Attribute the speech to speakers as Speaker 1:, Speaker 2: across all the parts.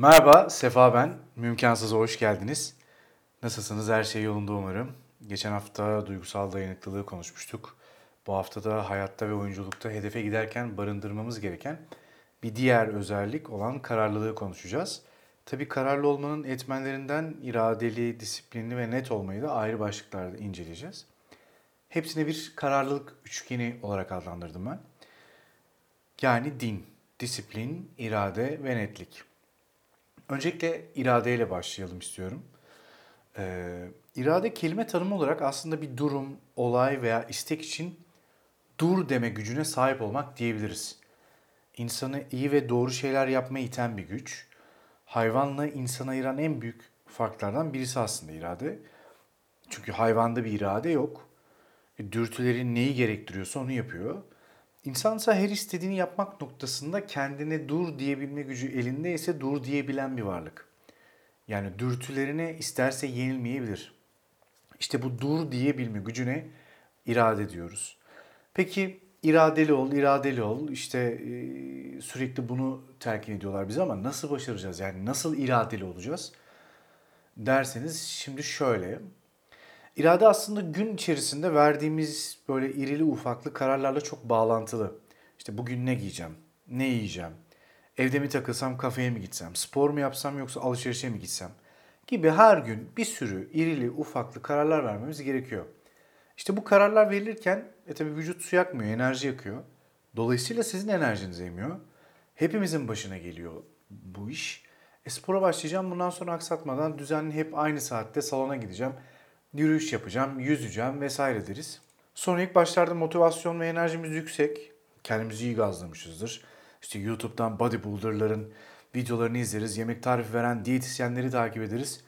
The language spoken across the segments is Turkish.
Speaker 1: Merhaba, Sefa ben. Mümkansız'a hoş geldiniz. Nasılsınız? Her şey yolunda umarım. Geçen hafta duygusal dayanıklılığı konuşmuştuk. Bu hafta da hayatta ve oyunculukta hedefe giderken barındırmamız gereken bir diğer özellik olan kararlılığı konuşacağız. Tabii kararlı olmanın etmenlerinden iradeli, disiplinli ve net olmayı da ayrı başlıklarda inceleyeceğiz. Hepsine bir kararlılık üçgeni olarak adlandırdım ben. Yani din, disiplin, irade ve netlik. Öncelikle iradeyle başlayalım istiyorum. Ee, irade kelime tanımı olarak aslında bir durum, olay veya istek için dur deme gücüne sahip olmak diyebiliriz. İnsanı iyi ve doğru şeyler yapmaya iten bir güç. Hayvanla insanı ayıran en büyük farklardan birisi aslında irade. Çünkü hayvanda bir irade yok. E, dürtülerin neyi gerektiriyorsa onu yapıyor. İnsansa her istediğini yapmak noktasında kendine dur diyebilme gücü elinde ise dur diyebilen bir varlık. Yani dürtülerine isterse yenilmeyebilir. İşte bu dur diyebilme gücüne irade diyoruz. Peki iradeli ol, iradeli ol. İşte e, sürekli bunu telkin ediyorlar bize ama nasıl başaracağız? Yani nasıl iradeli olacağız? Derseniz şimdi şöyle. İrade aslında gün içerisinde verdiğimiz böyle irili ufaklı kararlarla çok bağlantılı. İşte bugün ne giyeceğim, ne yiyeceğim, evde mi takılsam kafeye mi gitsem, spor mu yapsam yoksa alışverişe mi gitsem gibi her gün bir sürü irili ufaklı kararlar vermemiz gerekiyor. İşte bu kararlar verilirken e tabi vücut su yakmıyor, enerji yakıyor. Dolayısıyla sizin enerjinizi emiyor. Hepimizin başına geliyor bu iş. E spora başlayacağım bundan sonra aksatmadan düzenli hep aynı saatte salona gideceğim yürüyüş yapacağım, yüzeceğim vesaire deriz. Sonra ilk başlarda motivasyon ve enerjimiz yüksek. Kendimizi iyi gazlamışızdır. İşte YouTube'dan bodybuilderların videolarını izleriz. Yemek tarifi veren diyetisyenleri takip ederiz.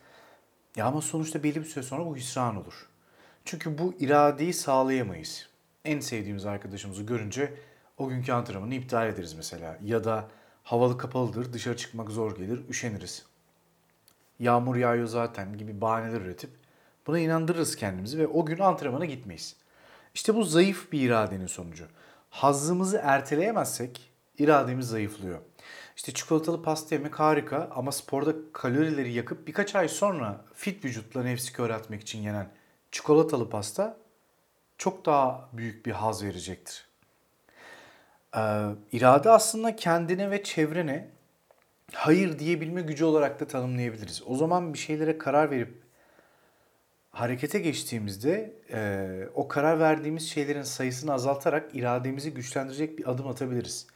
Speaker 1: Ya ama sonuçta belli bir süre sonra bu hüsran olur. Çünkü bu iradeyi sağlayamayız. En sevdiğimiz arkadaşımızı görünce o günkü antrenmanı iptal ederiz mesela. Ya da havalı kapalıdır, dışarı çıkmak zor gelir, üşeniriz. Yağmur yağıyor zaten gibi bahaneler üretip Buna inandırırız kendimizi ve o gün antrenmana gitmeyiz. İşte bu zayıf bir iradenin sonucu. Hazzımızı erteleyemezsek irademiz zayıflıyor. İşte çikolatalı pasta yemek harika ama sporda kalorileri yakıp birkaç ay sonra fit vücutla nefsi kör etmek için yenen çikolatalı pasta çok daha büyük bir haz verecektir. Ee, irade aslında kendine ve çevrene hayır diyebilme gücü olarak da tanımlayabiliriz. O zaman bir şeylere karar verip harekete geçtiğimizde e, o karar verdiğimiz şeylerin sayısını azaltarak irademizi güçlendirecek bir adım atabiliriz.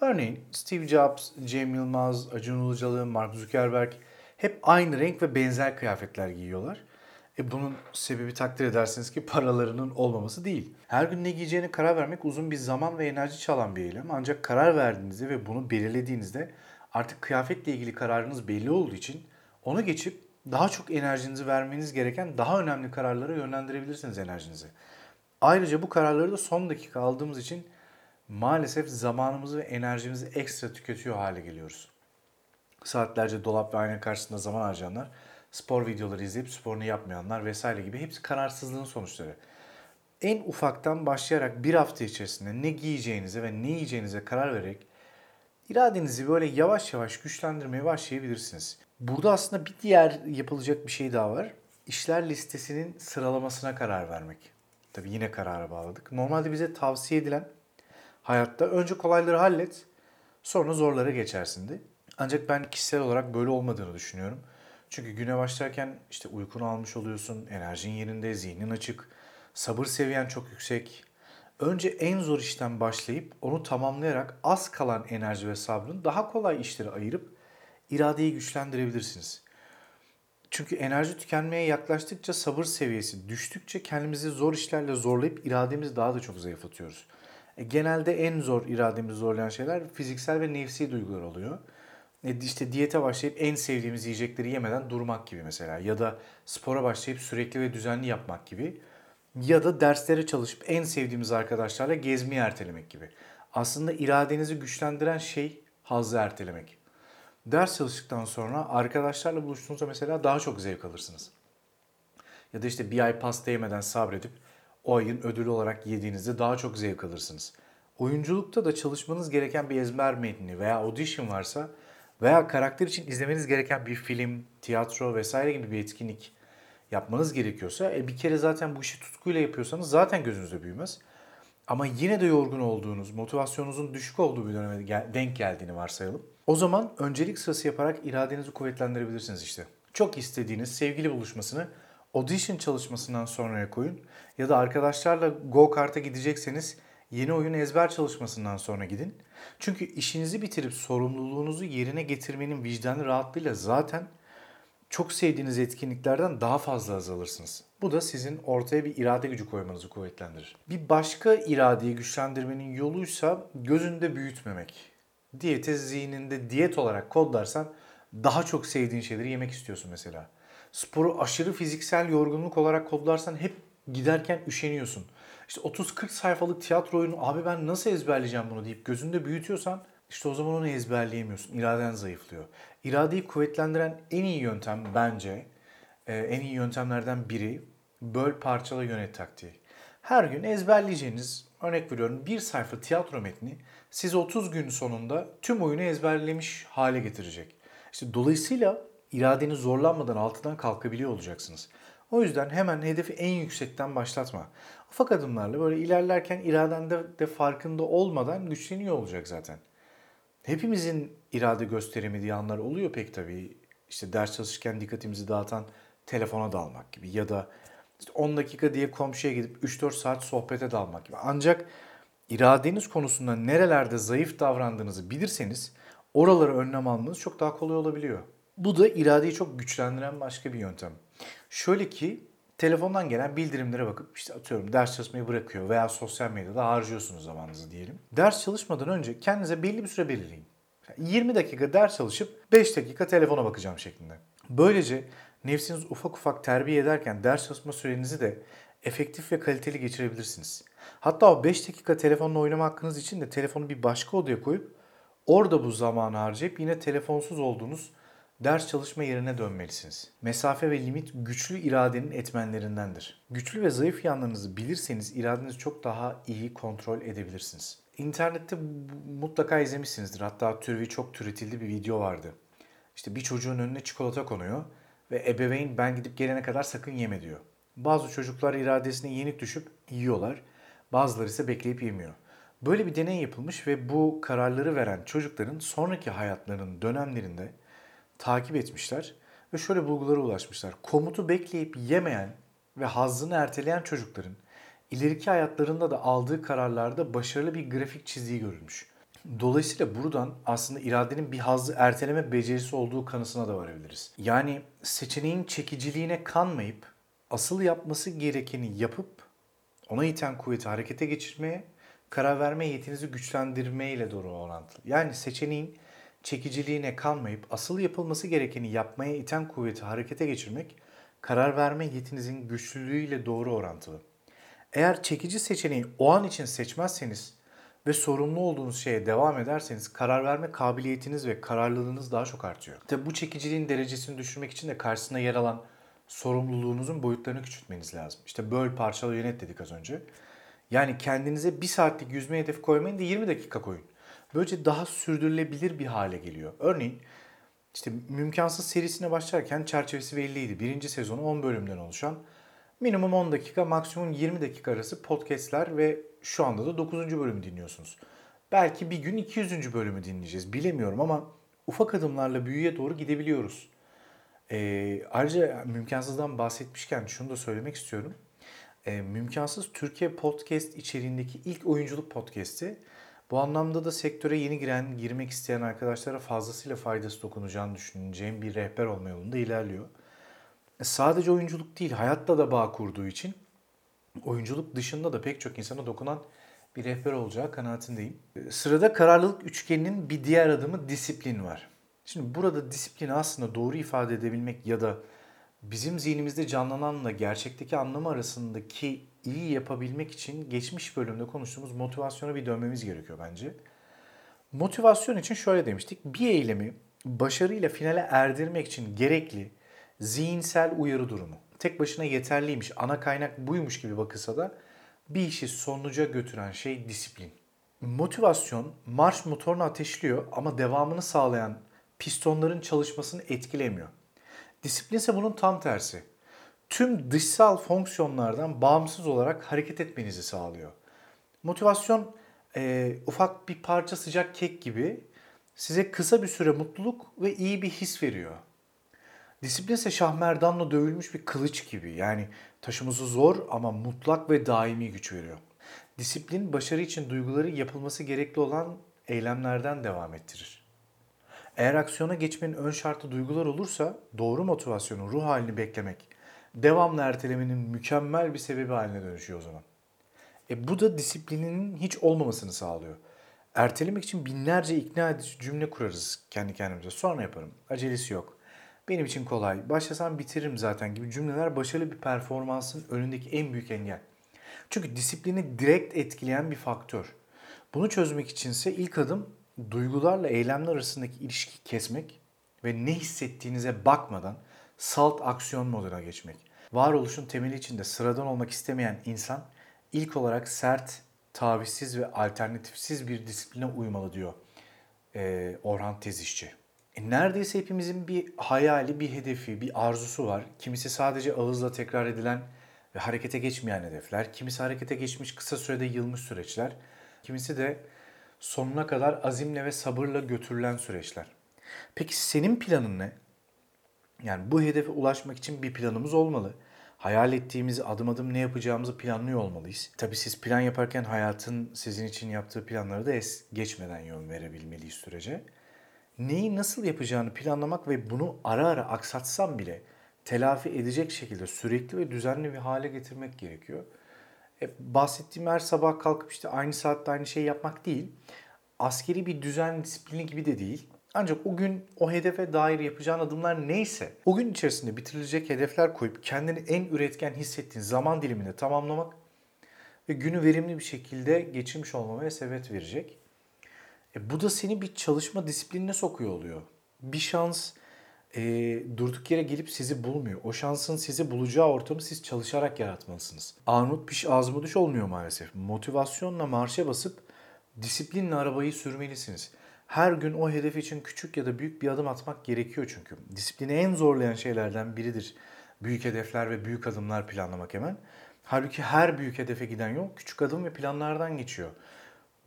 Speaker 1: Örneğin Steve Jobs, Cem Yılmaz, Acun Ilıcalı, Mark Zuckerberg hep aynı renk ve benzer kıyafetler giyiyorlar. E bunun sebebi takdir edersiniz ki paralarının olmaması değil. Her gün ne giyeceğine karar vermek uzun bir zaman ve enerji çalan bir eylem. Ancak karar verdiğinizde ve bunu belirlediğinizde artık kıyafetle ilgili kararınız belli olduğu için onu geçip daha çok enerjinizi vermeniz gereken daha önemli kararlara yönlendirebilirsiniz enerjinizi. Ayrıca bu kararları da son dakika aldığımız için maalesef zamanımızı ve enerjimizi ekstra tüketiyor hale geliyoruz. Saatlerce dolap ve ayna karşısında zaman harcayanlar, spor videoları izleyip sporunu yapmayanlar vesaire gibi hepsi kararsızlığın sonuçları. En ufaktan başlayarak bir hafta içerisinde ne giyeceğinize ve ne yiyeceğinize karar vererek iradenizi böyle yavaş yavaş güçlendirmeye başlayabilirsiniz. Burada aslında bir diğer yapılacak bir şey daha var. İşler listesinin sıralamasına karar vermek. Tabii yine karara bağladık. Normalde bize tavsiye edilen hayatta önce kolayları hallet, sonra zorlara geçersindi. Ancak ben kişisel olarak böyle olmadığını düşünüyorum. Çünkü güne başlarken işte uykunu almış oluyorsun, enerjin yerinde, zihnin açık, sabır seviyen çok yüksek. Önce en zor işten başlayıp onu tamamlayarak az kalan enerji ve sabrın daha kolay işlere ayırıp iradeyi güçlendirebilirsiniz. Çünkü enerji tükenmeye yaklaştıkça sabır seviyesi düştükçe kendimizi zor işlerle zorlayıp irademizi daha da çok zayıflatıyoruz. E, genelde en zor irademizi zorlayan şeyler fiziksel ve nefsi duygular oluyor. E, işte diyete başlayıp en sevdiğimiz yiyecekleri yemeden durmak gibi mesela ya da spora başlayıp sürekli ve düzenli yapmak gibi ya da derslere çalışıp en sevdiğimiz arkadaşlarla gezmeyi ertelemek gibi. Aslında iradenizi güçlendiren şey hazzı ertelemek ders çalıştıktan sonra arkadaşlarla buluştuğunuzda mesela daha çok zevk alırsınız. Ya da işte bir ay pasta yemeden sabredip o ayın ödülü olarak yediğinizde daha çok zevk alırsınız. Oyunculukta da çalışmanız gereken bir ezber metni veya audition varsa Veya karakter için izlemeniz gereken bir film, tiyatro vesaire gibi bir etkinlik yapmanız gerekiyorsa e, bir kere zaten bu işi tutkuyla yapıyorsanız zaten gözünüzde büyümez. Ama yine de yorgun olduğunuz, motivasyonunuzun düşük olduğu bir döneme denk geldiğini varsayalım. O zaman öncelik sırası yaparak iradenizi kuvvetlendirebilirsiniz işte. Çok istediğiniz sevgili buluşmasını audition çalışmasından sonraya koyun. Ya da arkadaşlarla go kart'a gidecekseniz yeni oyun ezber çalışmasından sonra gidin. Çünkü işinizi bitirip sorumluluğunuzu yerine getirmenin vicdanı rahatlığıyla zaten çok sevdiğiniz etkinliklerden daha fazla azalırsınız. Bu da sizin ortaya bir irade gücü koymanızı kuvvetlendirir. Bir başka iradeyi güçlendirmenin yoluysa gözünde büyütmemek. Diyete zihninde diyet olarak kodlarsan daha çok sevdiğin şeyleri yemek istiyorsun mesela. Sporu aşırı fiziksel yorgunluk olarak kodlarsan hep giderken üşeniyorsun. İşte 30-40 sayfalık tiyatro oyunu abi ben nasıl ezberleyeceğim bunu deyip gözünde büyütüyorsan işte o zaman onu ezberleyemiyorsun. İraden zayıflıyor. İradeyi kuvvetlendiren en iyi yöntem bence, e, en iyi yöntemlerden biri böl parçala yönet taktiği. Her gün ezberleyeceğiniz, örnek veriyorum bir sayfa tiyatro metni sizi 30 gün sonunda tüm oyunu ezberlemiş hale getirecek. İşte dolayısıyla iradeni zorlanmadan altından kalkabiliyor olacaksınız. O yüzden hemen hedefi en yüksekten başlatma. Ufak adımlarla böyle ilerlerken iradende de farkında olmadan güçleniyor olacak zaten. Hepimizin irade gösteremediği anlar oluyor pek tabii. İşte ders çalışırken dikkatimizi dağıtan telefona dalmak gibi ya da işte 10 dakika diye komşuya gidip 3-4 saat sohbete dalmak gibi. Ancak iradeniz konusunda nerelerde zayıf davrandığınızı bilirseniz oraları önlem almanız çok daha kolay olabiliyor. Bu da iradeyi çok güçlendiren başka bir yöntem. Şöyle ki telefondan gelen bildirimlere bakıp işte atıyorum ders çalışmayı bırakıyor veya sosyal medyada harcıyorsunuz zamanınızı diyelim. Ders çalışmadan önce kendinize belli bir süre belirleyin. 20 dakika ders çalışıp 5 dakika telefona bakacağım şeklinde. Böylece nefsiniz ufak ufak terbiye ederken ders çalışma sürenizi de efektif ve kaliteli geçirebilirsiniz. Hatta o 5 dakika telefonla oynama hakkınız için de telefonu bir başka odaya koyup orada bu zamanı harcayıp yine telefonsuz olduğunuz ders çalışma yerine dönmelisiniz. Mesafe ve limit güçlü iradenin etmenlerindendir. Güçlü ve zayıf yanlarınızı bilirseniz iradenizi çok daha iyi kontrol edebilirsiniz. İnternette mutlaka izlemişsinizdir. Hatta türevi çok türetildi bir video vardı. İşte bir çocuğun önüne çikolata konuyor ve ebeveyn ben gidip gelene kadar sakın yeme diyor. Bazı çocuklar iradesine yenik düşüp yiyorlar. Bazıları ise bekleyip yemiyor. Böyle bir deney yapılmış ve bu kararları veren çocukların sonraki hayatlarının dönemlerinde takip etmişler ve şöyle bulgulara ulaşmışlar. Komutu bekleyip yemeyen ve hazzını erteleyen çocukların ileriki hayatlarında da aldığı kararlarda başarılı bir grafik çizdiği görülmüş. Dolayısıyla buradan aslında iradenin bir hazzı erteleme becerisi olduğu kanısına da varabiliriz. Yani seçeneğin çekiciliğine kanmayıp asıl yapması gerekeni yapıp ona iten kuvveti harekete geçirmeye, karar verme yetinizi güçlendirmeyle doğru orantılı. Yani seçeneğin çekiciliğine kalmayıp asıl yapılması gerekeni yapmaya iten kuvveti harekete geçirmek karar verme yetinizin güçlülüğüyle doğru orantılı. Eğer çekici seçeneği o an için seçmezseniz ve sorumlu olduğunuz şeye devam ederseniz karar verme kabiliyetiniz ve kararlılığınız daha çok artıyor. Tabi bu çekiciliğin derecesini düşürmek için de karşısında yer alan sorumluluğunuzun boyutlarını küçültmeniz lazım. İşte böl, parçala, yönet dedik az önce. Yani kendinize bir saatlik yüzme hedefi koymayın da 20 dakika koyun. Böylece daha sürdürülebilir bir hale geliyor. Örneğin işte Mümkansız serisine başlarken çerçevesi belliydi. Birinci sezonu 10 bölümden oluşan minimum 10 dakika maksimum 20 dakika arası podcastler ve şu anda da 9. bölümü dinliyorsunuz. Belki bir gün 200. bölümü dinleyeceğiz bilemiyorum ama ufak adımlarla büyüye doğru gidebiliyoruz. Ee, ayrıca Mümkansız'dan bahsetmişken şunu da söylemek istiyorum. Ee, Mümkansız Türkiye podcast içeriğindeki ilk oyunculuk podcast'i. Bu anlamda da sektöre yeni giren, girmek isteyen arkadaşlara fazlasıyla faydası dokunacağını düşüneceğim bir rehber olma yolunda ilerliyor. E, sadece oyunculuk değil, hayatta da bağ kurduğu için oyunculuk dışında da pek çok insana dokunan bir rehber olacağı kanaatindeyim. E, sırada kararlılık üçgeninin bir diğer adımı disiplin var. Şimdi burada disiplini aslında doğru ifade edebilmek ya da bizim zihnimizde canlananla gerçekteki anlamı arasındaki iyi yapabilmek için geçmiş bölümde konuştuğumuz motivasyona bir dönmemiz gerekiyor bence. Motivasyon için şöyle demiştik. Bir eylemi başarıyla finale erdirmek için gerekli zihinsel uyarı durumu. Tek başına yeterliymiş, ana kaynak buymuş gibi bakılsa da bir işi sonuca götüren şey disiplin. Motivasyon marş motorunu ateşliyor ama devamını sağlayan pistonların çalışmasını etkilemiyor. Disiplin ise bunun tam tersi. Tüm dışsal fonksiyonlardan bağımsız olarak hareket etmenizi sağlıyor. Motivasyon e, ufak bir parça sıcak kek gibi size kısa bir süre mutluluk ve iyi bir his veriyor. Disiplin ise şahmerdanla dövülmüş bir kılıç gibi. Yani taşıması zor ama mutlak ve daimi güç veriyor. Disiplin başarı için duyguları yapılması gerekli olan eylemlerden devam ettirir. Eğer aksiyona geçmenin ön şartı duygular olursa doğru motivasyonu, ruh halini beklemek, devamlı ertelemenin mükemmel bir sebebi haline dönüşüyor o zaman. E bu da disiplinin hiç olmamasını sağlıyor. Ertelemek için binlerce ikna edici cümle kurarız kendi kendimize. Sonra yaparım. Acelesi yok. Benim için kolay. Başlasam bitiririm zaten gibi cümleler başarılı bir performansın önündeki en büyük engel. Çünkü disiplini direkt etkileyen bir faktör. Bunu çözmek içinse ilk adım duygularla eylemler arasındaki ilişki kesmek ve ne hissettiğinize bakmadan salt aksiyon moduna geçmek. Varoluşun temeli içinde sıradan olmak istemeyen insan ilk olarak sert, tavizsiz ve alternatifsiz bir disipline uymalı diyor ee, Orhan Tezişçi. E, neredeyse hepimizin bir hayali, bir hedefi, bir arzusu var. Kimisi sadece ağızla tekrar edilen ve harekete geçmeyen hedefler. Kimisi harekete geçmiş kısa sürede yılmış süreçler. Kimisi de sonuna kadar azimle ve sabırla götürülen süreçler. Peki senin planın ne? Yani bu hedefe ulaşmak için bir planımız olmalı. Hayal ettiğimizi adım adım ne yapacağımızı planlıyor olmalıyız. Tabii siz plan yaparken hayatın sizin için yaptığı planları da es geçmeden yön verebilmeliyiz sürece. Neyi nasıl yapacağını planlamak ve bunu ara ara aksatsam bile telafi edecek şekilde sürekli ve düzenli bir hale getirmek gerekiyor. E, bahsettiğim her sabah kalkıp işte aynı saatte aynı şeyi yapmak değil. Askeri bir düzen disiplini gibi de değil. Ancak o gün o hedefe dair yapacağın adımlar neyse o gün içerisinde bitirilecek hedefler koyup kendini en üretken hissettiğin zaman diliminde tamamlamak ve günü verimli bir şekilde geçirmiş olmamaya sebep verecek. E, bu da seni bir çalışma disiplinine sokuyor oluyor. Bir şans e, durduk yere gelip sizi bulmuyor. O şansın sizi bulacağı ortamı siz çalışarak yaratmalısınız. Armut piş ağzıma düş olmuyor maalesef. Motivasyonla marşa basıp disiplinle arabayı sürmelisiniz. Her gün o hedef için küçük ya da büyük bir adım atmak gerekiyor çünkü. Disiplini en zorlayan şeylerden biridir. Büyük hedefler ve büyük adımlar planlamak hemen. Halbuki her büyük hedefe giden yol küçük adım ve planlardan geçiyor.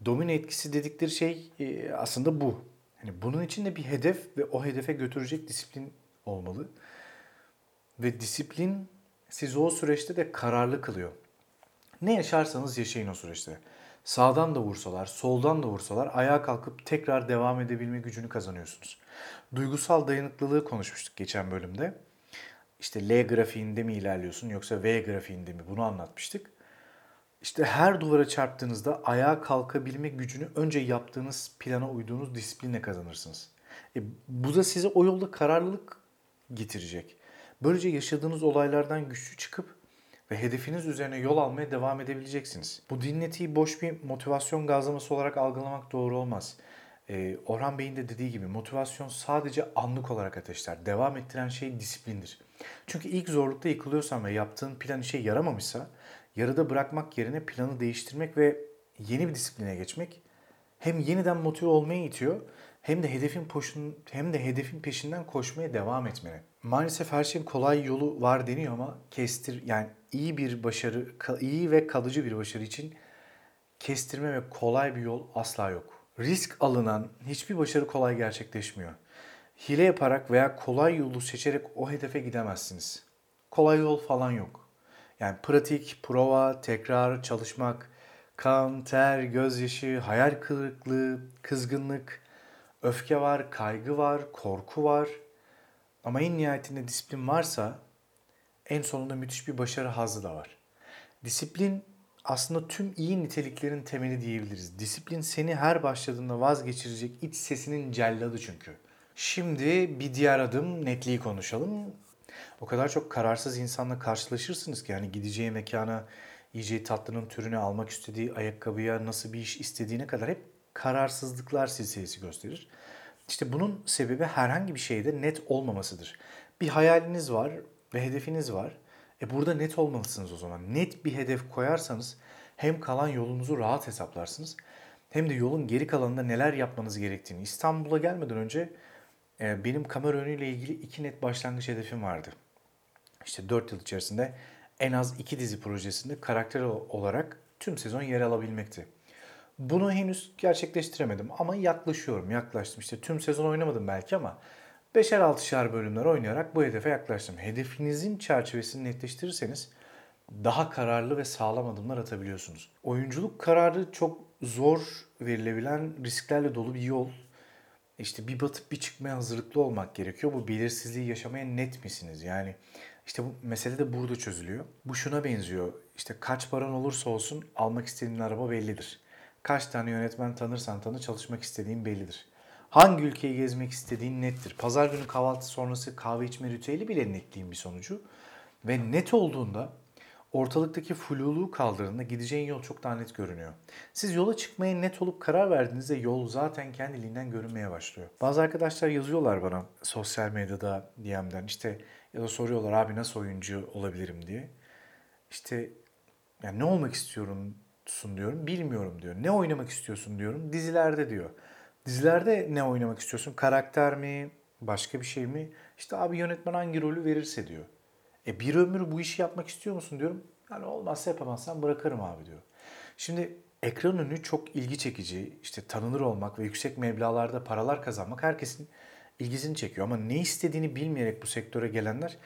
Speaker 1: Domino etkisi dedikleri şey e, aslında bu. Yani bunun için de bir hedef ve o hedefe götürecek disiplin olmalı. Ve disiplin sizi o süreçte de kararlı kılıyor. Ne yaşarsanız yaşayın o süreçte. Sağdan da vursalar, soldan da vursalar ayağa kalkıp tekrar devam edebilme gücünü kazanıyorsunuz. Duygusal dayanıklılığı konuşmuştuk geçen bölümde. İşte L grafiğinde mi ilerliyorsun yoksa V grafiğinde mi bunu anlatmıştık. İşte her duvara çarptığınızda ayağa kalkabilme gücünü önce yaptığınız plana uyduğunuz disiplinle kazanırsınız. E, bu da size o yolda kararlılık getirecek. Böylece yaşadığınız olaylardan güçlü çıkıp ve hedefiniz üzerine yol almaya devam edebileceksiniz. Bu dinletiyi boş bir motivasyon gazlaması olarak algılamak doğru olmaz. Ee, Orhan Bey'in de dediği gibi motivasyon sadece anlık olarak ateşler. Devam ettiren şey disiplindir. Çünkü ilk zorlukta yıkılıyorsan ve yaptığın plan işe yaramamışsa yarıda bırakmak yerine planı değiştirmek ve yeni bir disipline geçmek hem yeniden motive olmaya itiyor hem de hedefin poşun, hem de hedefin peşinden koşmaya devam etmeni. Maalesef her şeyin kolay yolu var deniyor ama kestir yani iyi bir başarı, iyi ve kalıcı bir başarı için kestirme ve kolay bir yol asla yok. Risk alınan hiçbir başarı kolay gerçekleşmiyor. Hile yaparak veya kolay yolu seçerek o hedefe gidemezsiniz. Kolay yol falan yok. Yani pratik, prova, tekrar, çalışmak, kan, ter, gözyaşı, hayal kırıklığı, kızgınlık, öfke var, kaygı var, korku var. Ama en nihayetinde disiplin varsa en sonunda müthiş bir başarı hazzı da var. Disiplin aslında tüm iyi niteliklerin temeli diyebiliriz. Disiplin seni her başladığında vazgeçirecek iç sesinin celladı çünkü. Şimdi bir diğer adım netliği konuşalım. O kadar çok kararsız insanla karşılaşırsınız ki yani gideceği mekana, yiyeceği tatlının türünü almak istediği ayakkabıya nasıl bir iş istediğine kadar hep kararsızlıklar silsilesi gösterir. İşte bunun sebebi herhangi bir şeyde net olmamasıdır. Bir hayaliniz var ve hedefiniz var. E burada net olmalısınız o zaman. Net bir hedef koyarsanız hem kalan yolunuzu rahat hesaplarsınız hem de yolun geri kalanında neler yapmanız gerektiğini İstanbul'a gelmeden önce benim kamera önüyle ilgili iki net başlangıç hedefim vardı. İşte 4 yıl içerisinde en az iki dizi projesinde karakter olarak tüm sezon yer alabilmekti. Bunu henüz gerçekleştiremedim ama yaklaşıyorum, yaklaştım. İşte tüm sezon oynamadım belki ama 5'er 6'şer bölümler oynayarak bu hedefe yaklaştım. Hedefinizin çerçevesini netleştirirseniz daha kararlı ve sağlam adımlar atabiliyorsunuz. Oyunculuk kararı çok zor verilebilen risklerle dolu bir yol. İşte bir batıp bir çıkmaya hazırlıklı olmak gerekiyor. Bu belirsizliği yaşamaya net misiniz? Yani işte bu mesele de burada çözülüyor. Bu şuna benziyor. İşte kaç paran olursa olsun almak istediğin araba bellidir. Kaç tane yönetmen tanırsan tanı çalışmak istediğin bellidir. Hangi ülkeyi gezmek istediğin nettir. Pazar günü kahvaltı sonrası kahve içme ritüeli bile netliğin bir sonucu. Ve net olduğunda ortalıktaki fluluğu kaldırdığında gideceğin yol çok daha net görünüyor. Siz yola çıkmaya net olup karar verdiğinizde yol zaten kendiliğinden görünmeye başlıyor. Bazı arkadaşlar yazıyorlar bana sosyal medyada DM'den işte ya da soruyorlar abi nasıl oyuncu olabilirim diye. İşte yani ne olmak istiyorum sun diyorum. Bilmiyorum diyor. Ne oynamak istiyorsun diyorum. Dizilerde diyor. Dizilerde ne oynamak istiyorsun? Karakter mi? Başka bir şey mi? İşte abi yönetmen hangi rolü verirse diyor. E bir ömür bu işi yapmak istiyor musun diyorum. Yani olmazsa yapamazsan bırakırım abi diyor. Şimdi ekran önü çok ilgi çekici. İşte tanınır olmak ve yüksek meblalarda paralar kazanmak herkesin ilgisini çekiyor. Ama ne istediğini bilmeyerek bu sektöre gelenler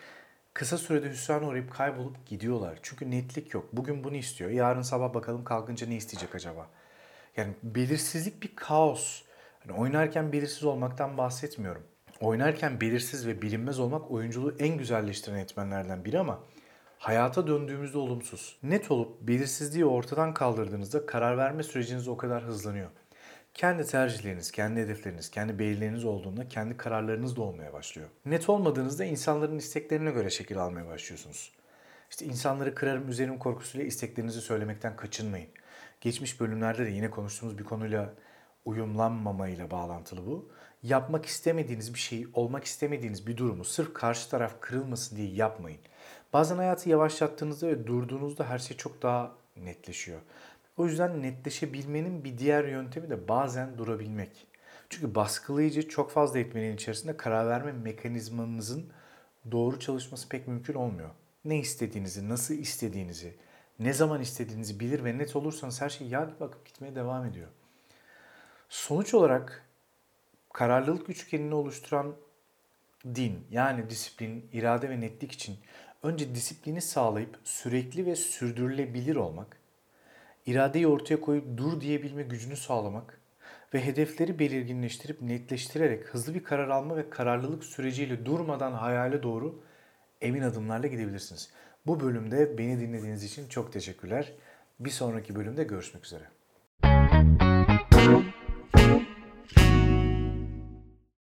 Speaker 1: kısa sürede hüsrana uğrayıp kaybolup gidiyorlar. Çünkü netlik yok. Bugün bunu istiyor. Yarın sabah bakalım kalkınca ne isteyecek acaba? Yani belirsizlik bir kaos. Yani oynarken belirsiz olmaktan bahsetmiyorum. Oynarken belirsiz ve bilinmez olmak oyunculuğu en güzelleştiren etmenlerden biri ama hayata döndüğümüzde olumsuz. Net olup belirsizliği ortadan kaldırdığınızda karar verme süreciniz o kadar hızlanıyor. Kendi tercihleriniz, kendi hedefleriniz, kendi belirleriniz olduğunda kendi kararlarınız da olmaya başlıyor. Net olmadığınızda insanların isteklerine göre şekil almaya başlıyorsunuz. İşte insanları kırarım, üzerim korkusuyla isteklerinizi söylemekten kaçınmayın. Geçmiş bölümlerde de yine konuştuğumuz bir konuyla uyumlanmamayla bağlantılı bu. Yapmak istemediğiniz bir şeyi, olmak istemediğiniz bir durumu sırf karşı taraf kırılmasın diye yapmayın. Bazen hayatı yavaşlattığınızda ve durduğunuzda her şey çok daha netleşiyor. O yüzden netleşebilmenin bir diğer yöntemi de bazen durabilmek. Çünkü baskılayıcı çok fazla etmenin içerisinde karar verme mekanizmanızın doğru çalışması pek mümkün olmuyor. Ne istediğinizi, nasıl istediğinizi, ne zaman istediğinizi bilir ve net olursanız her şey yağ gibi akıp gitmeye devam ediyor. Sonuç olarak kararlılık üçgenini oluşturan din yani disiplin, irade ve netlik için önce disiplini sağlayıp sürekli ve sürdürülebilir olmak, iradeyi ortaya koyup dur diyebilme gücünü sağlamak ve hedefleri belirginleştirip netleştirerek hızlı bir karar alma ve kararlılık süreciyle durmadan hayale doğru emin adımlarla gidebilirsiniz. Bu bölümde beni dinlediğiniz için çok teşekkürler. Bir sonraki bölümde görüşmek üzere.